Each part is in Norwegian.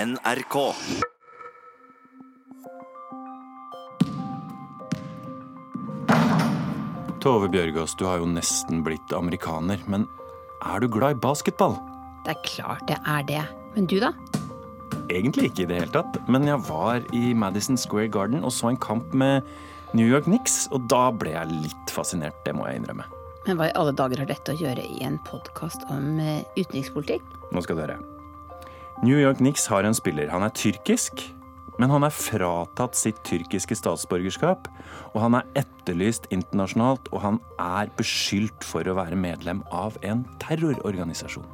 NRK. Tove Bjørgaas, du har jo nesten blitt amerikaner, men er du glad i basketball? Det er klart det er det. Men du, da? Egentlig ikke i det hele tatt, men jeg var i Madison Square Garden og så en kamp med New York Knicks, og da ble jeg litt fascinert, det må jeg innrømme. Men hva i alle dager har dette å gjøre i en podkast om eh, utenrikspolitikk? Nå skal du høre. New York Knicks har en spiller. Han er tyrkisk, men han er fratatt sitt tyrkiske statsborgerskap. Og han er etterlyst internasjonalt, og han er beskyldt for å være medlem av en terrororganisasjon.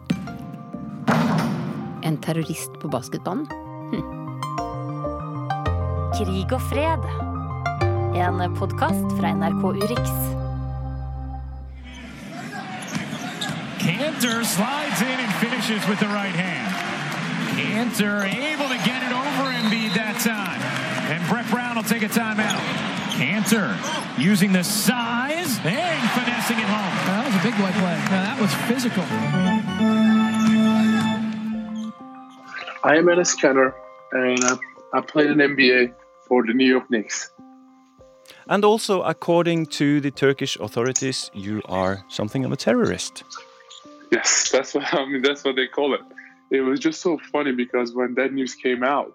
En terrorist på basketbanen? Krig og fred. En podkast fra NRK Urix. Cantor slides in and finishes with the right hand. Cantor able to get it over Embiid that time. And Brett Brown will take a timeout. Cantor using the size and finessing it home. That was a big boy play. Now, that was physical. I am Enes Kanter, and I, I played in NBA for the New York Knicks. And also, according to the Turkish authorities, you are something of a terrorist. Yes, that's what I mean. That's what they call it. It was just so funny because when that news came out,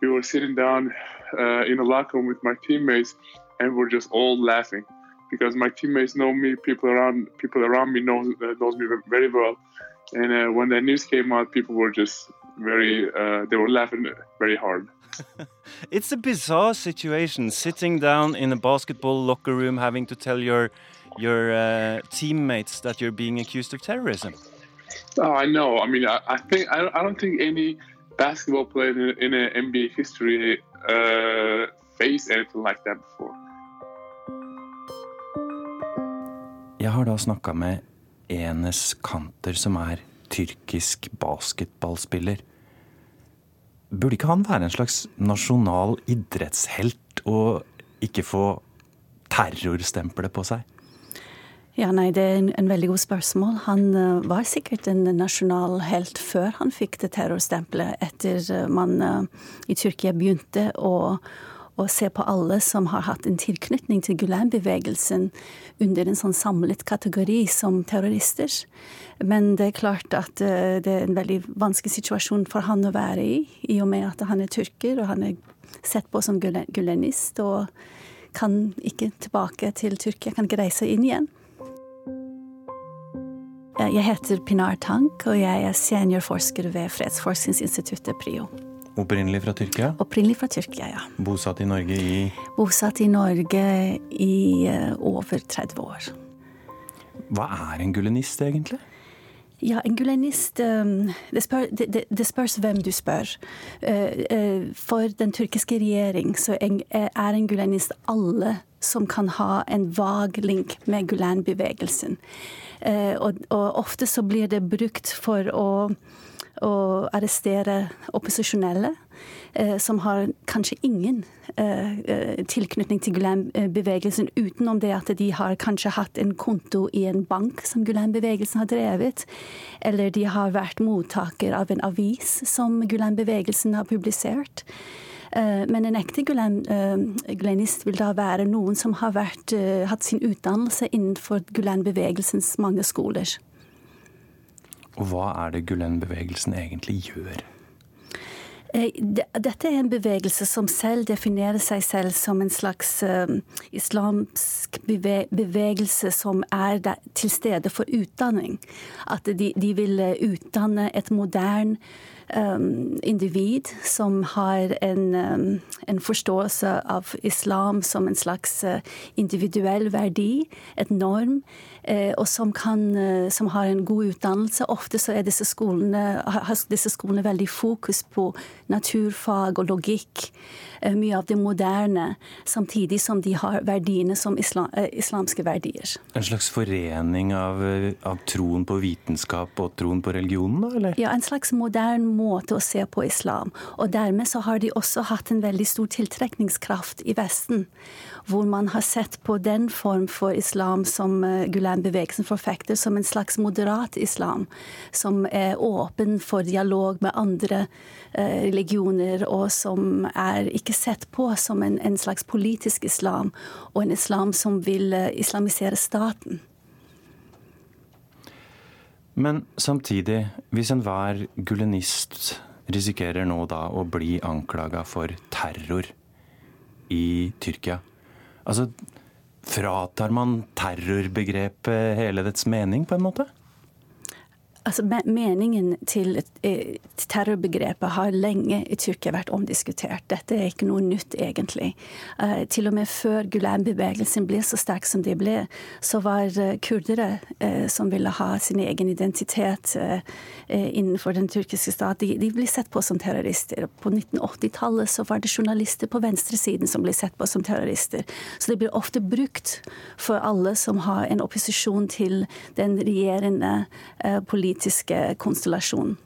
we were sitting down uh, in a locker room with my teammates, and we're just all laughing because my teammates know me, people around people around me knows uh, knows me very well, and uh, when that news came out, people were just very uh, they were laughing very hard. It's a bizarre situation sitting down in a basketball locker room having to tell your your uh, teammates that you're being accused of terrorism. Oh, I know. I mean, I, I think I, I don't think any basketball player in, in NBA history uh, faced anything like that before. Jeg har da snakka med Enes Kanter, som er tyrkisk basketballspiller. Burde ikke han være en slags nasjonal idrettshelt og ikke få terrorstempelet på seg? Ja, nei, Det er en, en veldig god spørsmål. Han uh, var sikkert en nasjonal helt før han fikk det terrorstempelet, etter uh, man uh, i Tyrkia begynte å, å, se på alle som har hatt en tilknytning til Gulen-bevegelsen under en sånn samlet kategori som terrorister. Men det er klart at det er en veldig vanskelig situasjon for han å være i, i og med at han er tyrker og han er sett på som gulenist og kan ikke tilbake til Tyrkia, kan ikke reise inn igjen. Jeg heter Pinar Tank, og jeg er seniorforsker ved Fredsforskningsinstituttet PRIO. Opprinnelig fra Tyrkia? Opprinnelig fra Tyrkia, ja. Bosatt i Norge i Bosatt i Norge i uh, over 30 år. Hva er en gulenist, egentlig? Ja, en gulenist um, det, spør, det, det, spørs hvem du spør. For den tyrkiske regjering så er en gulenist alle som kan ha en vag link med Gulen-bevegelsen. Eh, og, og, ofte så blir det brukt for å, å arrestere opposisjonelle. Eh, som har kanskje ingen eh, tilknytning til Gulen-bevegelsen, utenom det at de har kanskje hatt en konto i en bank som Gulen-bevegelsen har drevet, eller de har vært mottaker av en avis som Gulen-bevegelsen har publisert. Men en ekte gulenist vil da være noen som har vært, hatt sin utdannelse innenfor Gulen-bevegelsens mange skoler. Og hva er det Gulen-bevegelsen egentlig gjør? Dette er en bevegelse som selv definerer seg selv som en slags islamsk bevegelse som er til stede for utdanning. At de, de vil utdanne et moderne individ som har en, um, en, forståelse av islam som en slags uh, individuell verdi, et norm, uh, og som, kan, uh, som, har en god utdannelse. Ofte så er disse skolene, har disse skolene veldig fokus på naturfag og logikk. Mye av det moderne, samtidig som de har verdiene som islam, islamske verdier. En slags forening av, av troen på vitenskap og troen på religionen, da? Eller? Ja, en slags moderne måte å se på islam. Og dermed så har de også hatt en veldig stor tiltrekningskraft i Vesten. Hvor man har sett på den form for islam som Gulen-bevegelsen forfekter som en slags moderat islam, som er åpen for dialog med andre eh, religioner, og som er ikke sett på som en, en slags politisk islam, og en islam som vil eh, islamisere staten. Men samtidig, hvis enhver gulenist risikerer nå da å bli anklaga for terror i Tyrkia Altså, fratar man terrorbegrepet hele dets mening, på en måte? Altså, Meningen til eh, terrorbegrepet har lenge i Tyrkia vært omdiskutert. Dette er ikke noe nytt, egentlig. Uh, til og med før Gulen-bevegelsen ble så sterk som de ble, så var uh, kurdere uh, som ville ha sin egen identitet innenfor den tyrkiske stat, de, de, ble sett på som terrorister. På 1980-tallet så var det journalister på venstresiden som ble sett på som terrorister. Så det blir ofte brukt for alle som har en opposisjon til den regjerende politiske politiske konstellasjon.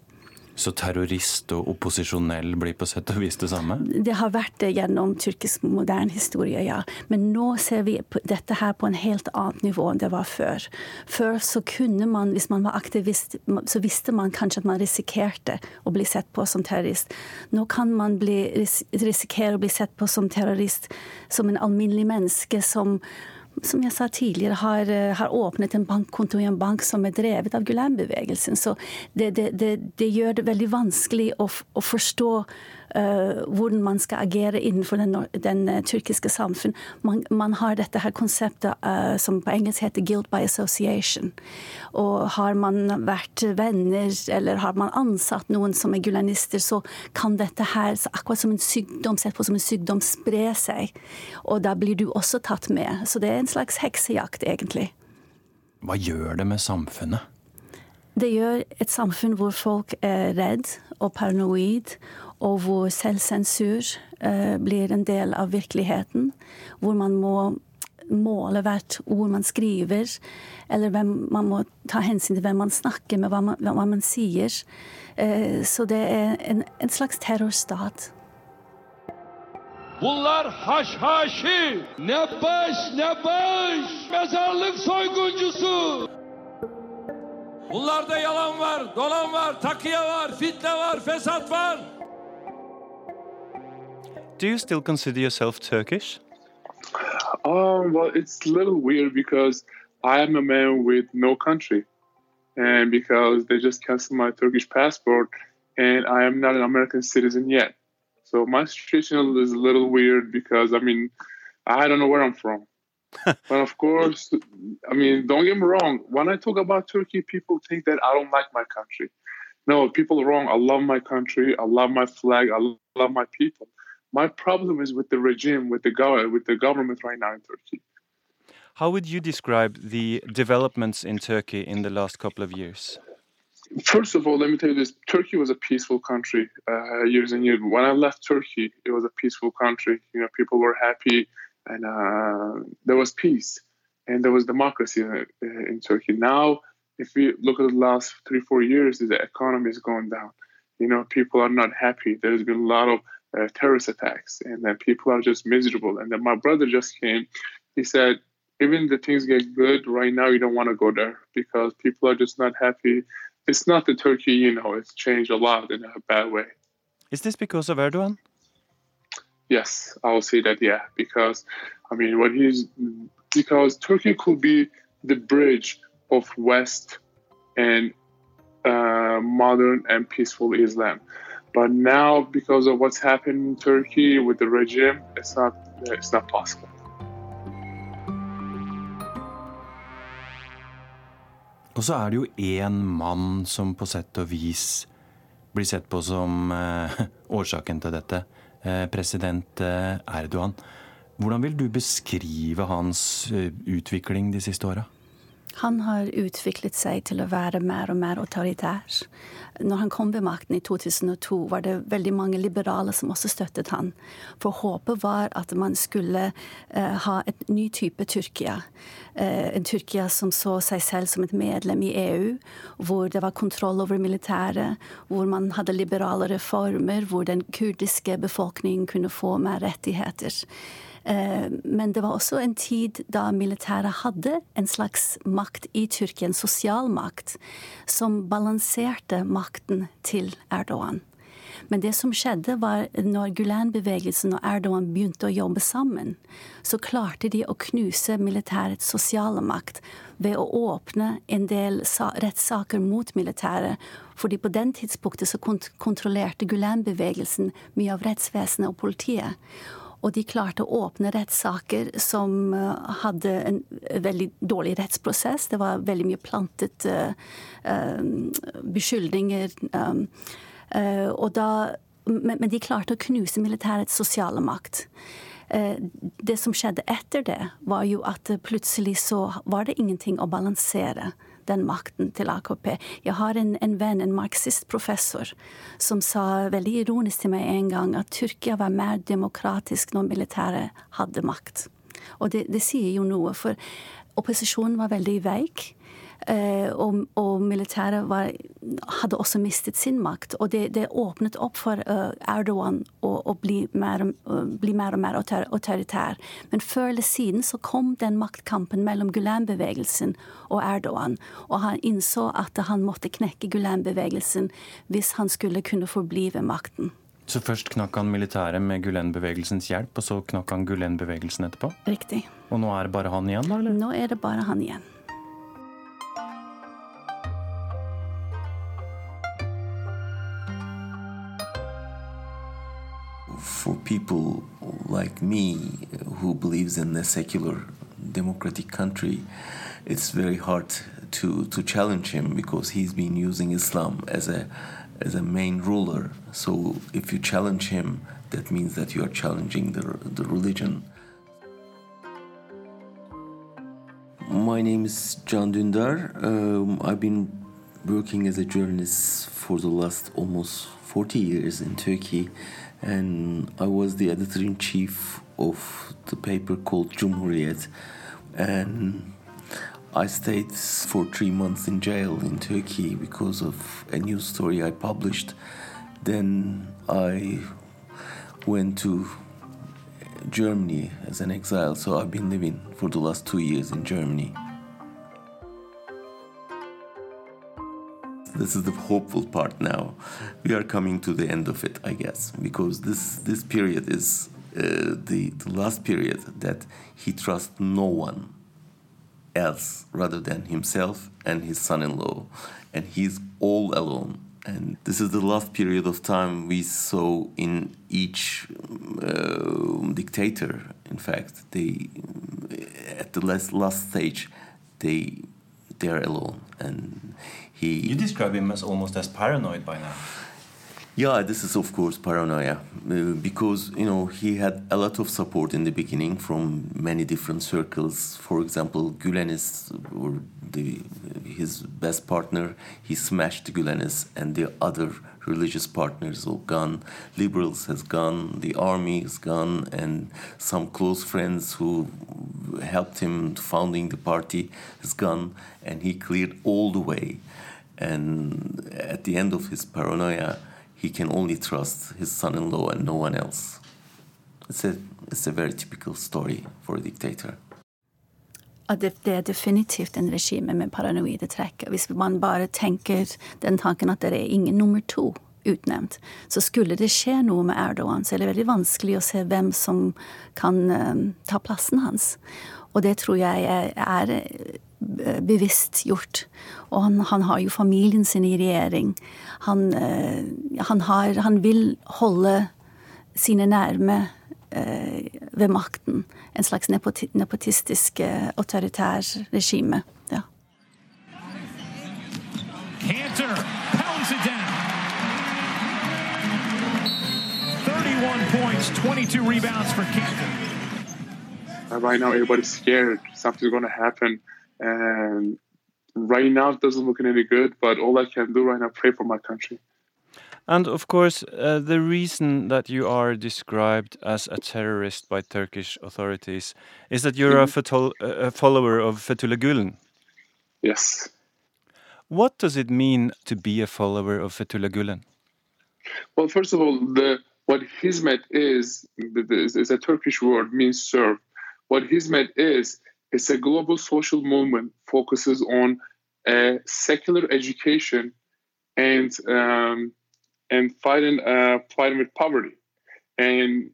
Så terrorist og opposisjonell blir på sett og vis det samme? Det har vært det gjennom tyrkisk moderne historie, ja. Men nå ser vi dette her på en helt annet nivå enn det var før. Før så kunne man, hvis man var aktivist, så visste man kanskje at man risikerte å bli sett på som terrorist. Nå kan man bli, risikere å bli sett på som terrorist som en alminnelig menneske som som jeg sa tidligere, har, eh, har, åpnet en bankkonto i en bank som er drevet av Gulen-bevegelsen. Så det, det, det, det, gjør det veldig vanskelig å, å forstå hvordan man skal agere innenfor den, den uh, tyrkiske samfunn. Man, man, har dette her konseptet uh, som på engelsk heter 'guilt by association'. Og har man vært venner, eller har man ansatt noen som er gulanister, så kan dette her, akkurat som en sykdom, sett på som en sykdom, spre seg. Og da blir du også tatt med. Så det er en slags heksejakt, egentlig. Hva gjør det med samfunnet? Det gjør et samfunn hvor folk er redd og paranoid, og hvor selvsensur eh, blir en del av virkeligheten. Hvor man må måle hvert ord man skriver, eller hvem, man må ta hensyn til hvem man snakker med, hva man, hva man sier. Eh, så det er en, en slags terrorstat. Bunlar haşhaşi, ne baş ne baş, mezarlık soyguncusu. Bunlarda yalan var, dolan var, takıya var, fitne var, fesat var. Do you still consider yourself Turkish? Um, well, it's a little weird because I am a man with no country, and because they just canceled my Turkish passport, and I am not an American citizen yet. So my situation is a little weird because I mean, I don't know where I'm from. but of course, I mean, don't get me wrong. When I talk about Turkey, people think that I don't like my country. No, people are wrong. I love my country. I love my flag. I love my people. My problem is with the regime, with the government, with the government right now in Turkey. How would you describe the developments in Turkey in the last couple of years? First of all, let me tell you this: Turkey was a peaceful country uh, years and years. When I left Turkey, it was a peaceful country. You know, people were happy, and uh, there was peace, and there was democracy in, in Turkey. Now, if we look at the last three, four years, the economy is going down. You know, people are not happy. There's been a lot of uh, terrorist attacks, and then people are just miserable. And then my brother just came. He said, even the things get good right now, you don't want to go there because people are just not happy. It's not the Turkey, you know, it's changed a lot in a bad way. Is this because of Erdogan? Yes, I will say that, yeah, because I mean, what he's because Turkey could be the bridge of West and uh, modern and peaceful Islam. But now, because of what's happened in Turkey with the regime, it's not it's not possible. Og så er det jo én mann som på sett og vis blir sett på som eh, årsaken til dette. Eh, president eh, Erdogan. Hvordan vil du beskrive hans eh, utvikling de siste åra? Han har utviklet seg til å være mer og mer autoritær. Når han kom ved makten i 2002, var det veldig mange liberale som også støttet han. For håpet var at man skulle uh, ha et ny type Tyrkia. Uh, en Tyrkia som så seg selv som et medlem i EU, hvor det var kontroll over militæret, hvor man hadde liberale reformer, hvor den kurdiske befolkningen kunne få mer rettigheter. Eh, men det var også en tid da militæret hadde en slags makt i Tyrkia, en sosial makt, som balanserte makten til Erdogan. Men det som skjedde, var når Gulen-bevegelsen og Erdogan begynte å jobbe sammen, så klarte de å knuse militærets sosiale makt ved å åpne en del rettssaker mot militæret. Fordi på den tidspunktet så kontrollerte Gulen-bevegelsen mye av rettsvesenet og politiet. Og de klarte å åpne rettssaker som eh, hadde en veldig dårlig rettsprosess. Det var veldig mye plantet uh, uh, beskyldninger. Og da, men, men, de klarte å knuse militærets sosiale makt. Det som skjedde etter det, var jo at plutselig så var det ingenting å balansere den makten til AKP. Jeg har en, en venn, en marxistprofessor, som sa veldig ironisk til meg en gang at Tyrkia var mer demokratisk når militæret hadde makt. Og det, det sier jo noe, for opposisjonen var veldig veik. Eh, og, og militæret var, hadde også mistet sin makt. Og det, det åpnet opp for uh, Erdogan å, å bli, mer, uh, bli, mer, og mer autoritær. Men før eller siden så kom den maktkampen mellom Gulen-bevegelsen og Erdogan. Og han innså at han måtte knekke Gulen-bevegelsen hvis han skulle kunne forbli ved makten. Så først knakk han militæret med Gulen-bevegelsens hjelp, og så knakk han Gulen-bevegelsen etterpå? Riktig. Og nå er det bare han igjen, da? eller? Nå er det bare han igjen. For people like me who believes in a secular democratic country, it's very hard to, to challenge him because he's been using Islam as a as a main ruler. So if you challenge him, that means that you are challenging the, the religion. My name is John Dündar. Um, I've been working as a journalist for the last almost 40 years in Turkey and I was the editor in chief of the paper called Cumhuriyet, and I stayed for three months in jail in Turkey because of a news story I published. Then I went to Germany as an exile, so I've been living for the last two years in Germany. This is the hopeful part now. We are coming to the end of it, I guess, because this this period is uh, the the last period that he trusts no one else rather than himself and his son-in-law, and he's all alone. And this is the last period of time we saw in each uh, dictator. In fact, they at the last last stage, they they are alone and he you describe him as almost as paranoid by now yeah this is of course paranoia uh, because you know he had a lot of support in the beginning from many different circles. For example Gülenis or the his best partner he smashed Gülenis and the other religious partners all gone. Liberals has gone the army is gone and some close friends who helped him founding the party has gone and he cleared all the way. And at the end of his paranoia, he can only trust his son in law and no one else. It's a, it's a very typical story for a dictator. det, det, er definitivt en regime med paranoide trekk. Hvis man bare tenker den tanken at det er ingen nummer to utnevnt, så skulle det skje noe med Erdogan, så er det veldig vanskelig å se hvem som kan uh, ta plassen hans. Og det tror jeg er, er bevisst gjort. Og han, han, har jo familien sin i regjering. Han, eh, han, har, han vil holde sine nærme eh, ved makten. En slags nepoti nepotistisk, autoritær regime. Ja. Cantor pounds it down. 31 points, 22 rebounds for Cantor. Right now, everybody's scared. Something's going to happen. And right now, it doesn't look any good. But all I can do right now, pray for my country. And of course, uh, the reason that you are described as a terrorist by Turkish authorities is that you're mm -hmm. a, a, follower of Fethullah Gulen. Yes. What does it mean to be a follower of Fethullah Gulen? Well, first of all, the what hizmet is, is a Turkish word, means serve. What hizmet is, it's a global social movement focuses on uh, secular education and um, and fighting uh, fighting with poverty, and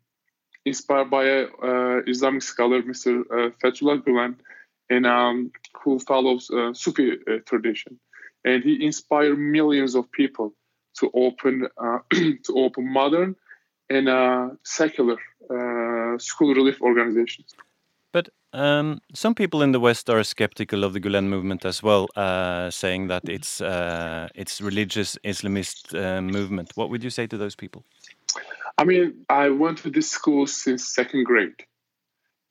inspired by a uh, Islamic scholar, Mr. Uh, Fethullah Gulen, and um, who follows uh, Sufi uh, tradition, and he inspired millions of people to open to open modern and uh, secular uh, school relief organizations. But um, some people in the West are skeptical of the Gulen movement as well, uh, saying that it's uh, it's religious Islamist uh, movement. What would you say to those people? I mean, I went to this school since second grade.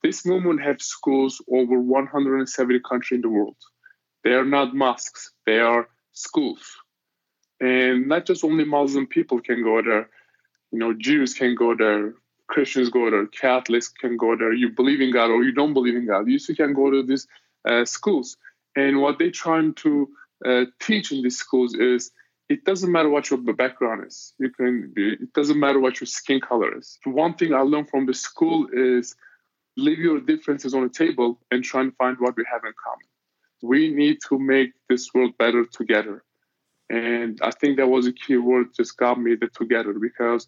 This movement has schools over 170 countries in the world. They are not mosques; they are schools, and not just only Muslim people can go there you know, Jews can go there, Christians go there, Catholics can go there. You believe in God or you don't believe in God. You still can go to these uh, schools. And what they're trying to uh, teach in these schools is it doesn't matter what your background is. You can. Be, it doesn't matter what your skin color is. One thing I learned from the school is leave your differences on the table and try and find what we have in common. We need to make this world better together. and I think that was a key word just got me the together because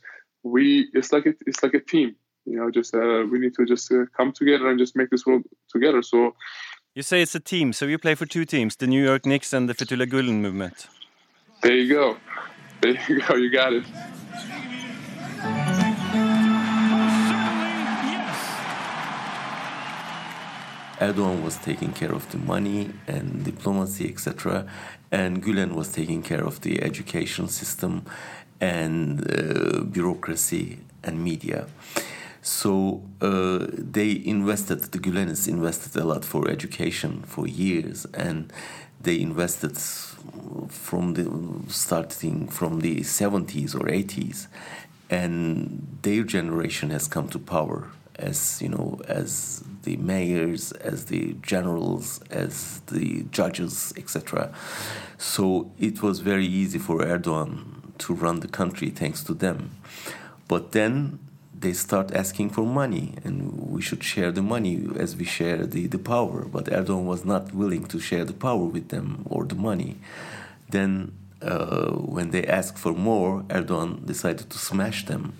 we it's like a, it's like a team you know just uh, we need to just uh, come together and just make this world together. So you say it's a team so you play for two teams the New York Knicks and the Fethullah Gulen movement. There you go. There you go. You got it. Erdogan was taking care of the money and diplomacy, etc., and Gülen was taking care of the education system and uh, bureaucracy and media. So uh, they invested, the Gülenists invested a lot for education for years, and they invested from the starting from the 70s or 80s, and their generation has come to power as you know as the mayors, as the generals, as the judges, etc. So it was very easy for Erdogan to run the country thanks to them. But then they start asking for money and we should share the money as we share the, the power. But Erdogan was not willing to share the power with them or the money. Then uh, when they asked for more, Erdogan decided to smash them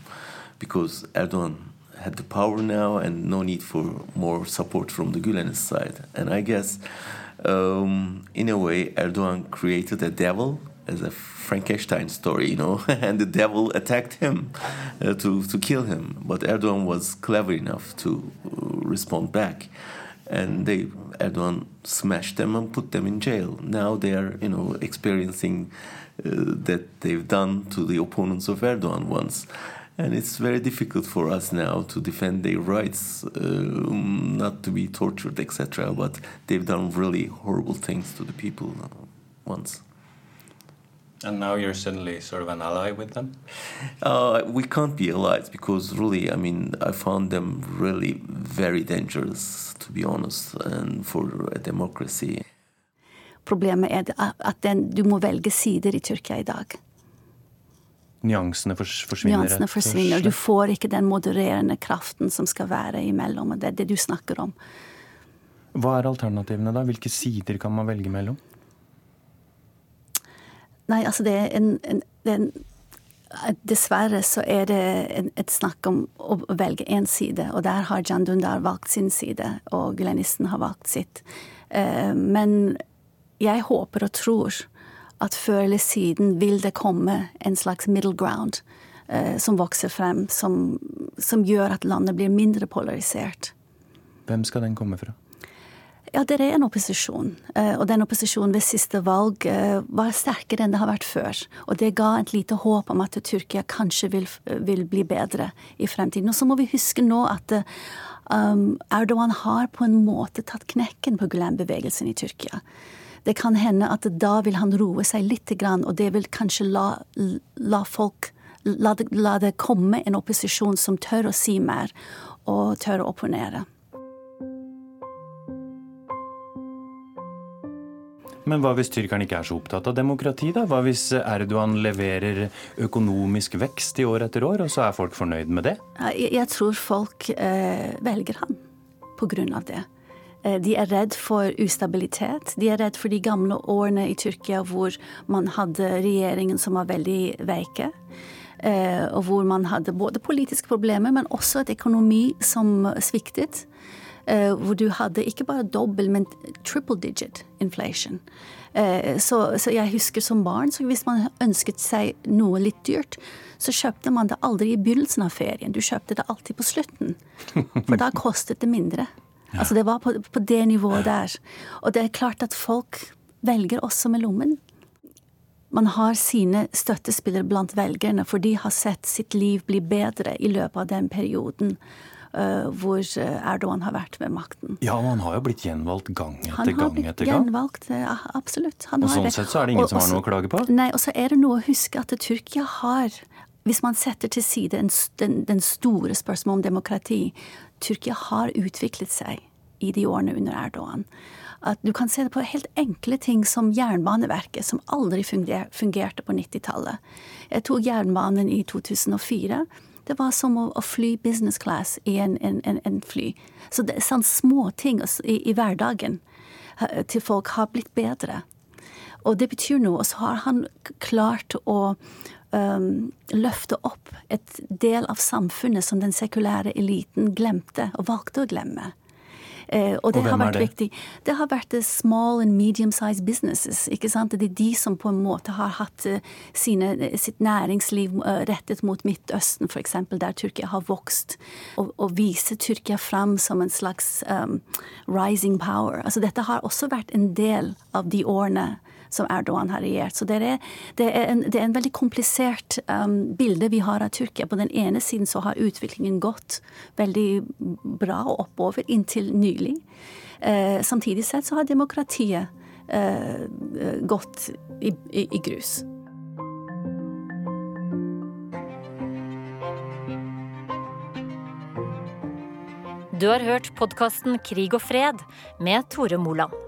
because Erdogan had the power now and no need for more support from the Gülenist side. And I guess, um, in a way, Erdogan created a devil as a Frankenstein story, you know, and the devil attacked him uh, to, to kill him. But Erdogan was clever enough to uh, respond back. And they Erdogan smashed them and put them in jail. Now they are, you know, experiencing uh, that they've done to the opponents of Erdogan once and it's very difficult for us now to defend their rights, uh, not to be tortured, etc. But they've done really horrible things to the people once. And now you're suddenly sort of an ally with them? Uh, we can't be allies because really, I mean, I found them really very dangerous, to be honest, and for a democracy. Problemet er at den, du må velge sider i Tyrkia i dag. nyansene forsvinner. Nyansene forsvinner. Du får ikke den modererende kraften som skal være imellom. og Det er det du snakker om. Hva er alternativene, da? Hvilke sider kan man velge mellom? Nei, altså det er en, en, det er en Dessverre så er det et snakk om å velge én side, og der har Jan Dundar valgt sin side, og gulenisten har valgt sitt. Eh, men jeg håper og tror at før eller siden vil det komme en slags middle ground eh, som vokser frem, som, som, gjør at landet blir mindre polarisert. Hvem skal den komme fra? Ja, det er en opposisjon. Eh, og den opposisjonen ved siste valg eh, var sterkere enn det har vært før. Og det ga et lite håp om at Tyrkia kanskje vil, vil bli bedre i fremtiden. Og så må vi huske nå at um, Erdogan har på en måte tatt knekken på Gulen-bevegelsen i Tyrkia det kan hende at da vil han roe seg litt, og det vil kanskje la, la folk la la det, komme en opposisjon som tør å si mer, og tør å opponere. Men hva hvis tyrkerne ikke er så opptatt av demokrati, da? Hva hvis Erdogan leverer økonomisk vekst i år etter år, og så er folk fornøyd med det? Jeg, tror folk eh, velger han på grunn av det. Eh, de er redd for ustabilitet. De er redd for de gamle årene i Tyrkia hvor man hadde regjeringen som var veldig veike. Eh, og hvor man hadde både politiske problemer, men også et økonomi som sviktet. Eh, hvor du hadde ikke bare dobbel, men triple digit inflation. Så, så, jeg husker som barn, så hvis man ønsket seg noe litt dyrt, så kjøpte man det aldri i begynnelsen av ferien. Du kjøpte det alltid på slutten. For da kostet det mindre. Ja. Altså Det var på, på, det nivået der. Og det er klart at folk velger også med lommen. Man har sine støttespillere blant velgerne, for de har sett sitt liv bli bedre i løpet av den perioden. Uh, hvor eh, Erdogan har vært ved makten. Ja, og han har jo blitt gjenvalgt gang etter han gang etter gang. Han har blitt Gjenvalgt, uh, absolutt. Han og sånn sett så er det ingen og, som har noe å klage på? Nei, og så er det noe å huske at Tyrkia har hvis man setter til side den, den store spørsmålet om demokrati, Tyrkia har utviklet seg i de årene under Erdogan. At du kan se det på helt enkle ting som Jernbaneverket, som aldri fungerte på 90-tallet. Jeg tok jernbanen i 2004. Det var som å, fly business class i en, en, en, en fly. Så det er sånne små ting i, i hverdagen til folk har blitt bedre. Og det betyr noe. Og så har han klart å um, løfte opp et del av samfunnet som den sekulære eliten glemte, og valgte å glemme. Eh, og det og har vært det? viktig. Det har vært small and medium-sized businesses. ikke sant? Det er de som på en måte har hatt eh, sine, eh, sitt næringsliv eh, rettet mot Midtøsten, f.eks., der Tyrkia har vokst. Og, og vise Tyrkia fram som en slags um, rising power. Altså Dette har også vært en del av de årene som Erdogan har regjert. Så det er, det er, en, det er en, veldig komplisert um, bilde vi har av Tyrkia. På den ene siden så har utviklingen gått veldig bra og oppover inntil nylig. Uh, samtidig sett så har demokratiet uh, gått i, i, i grus. Du har hørt podkasten Krig og fred med Tore Moland.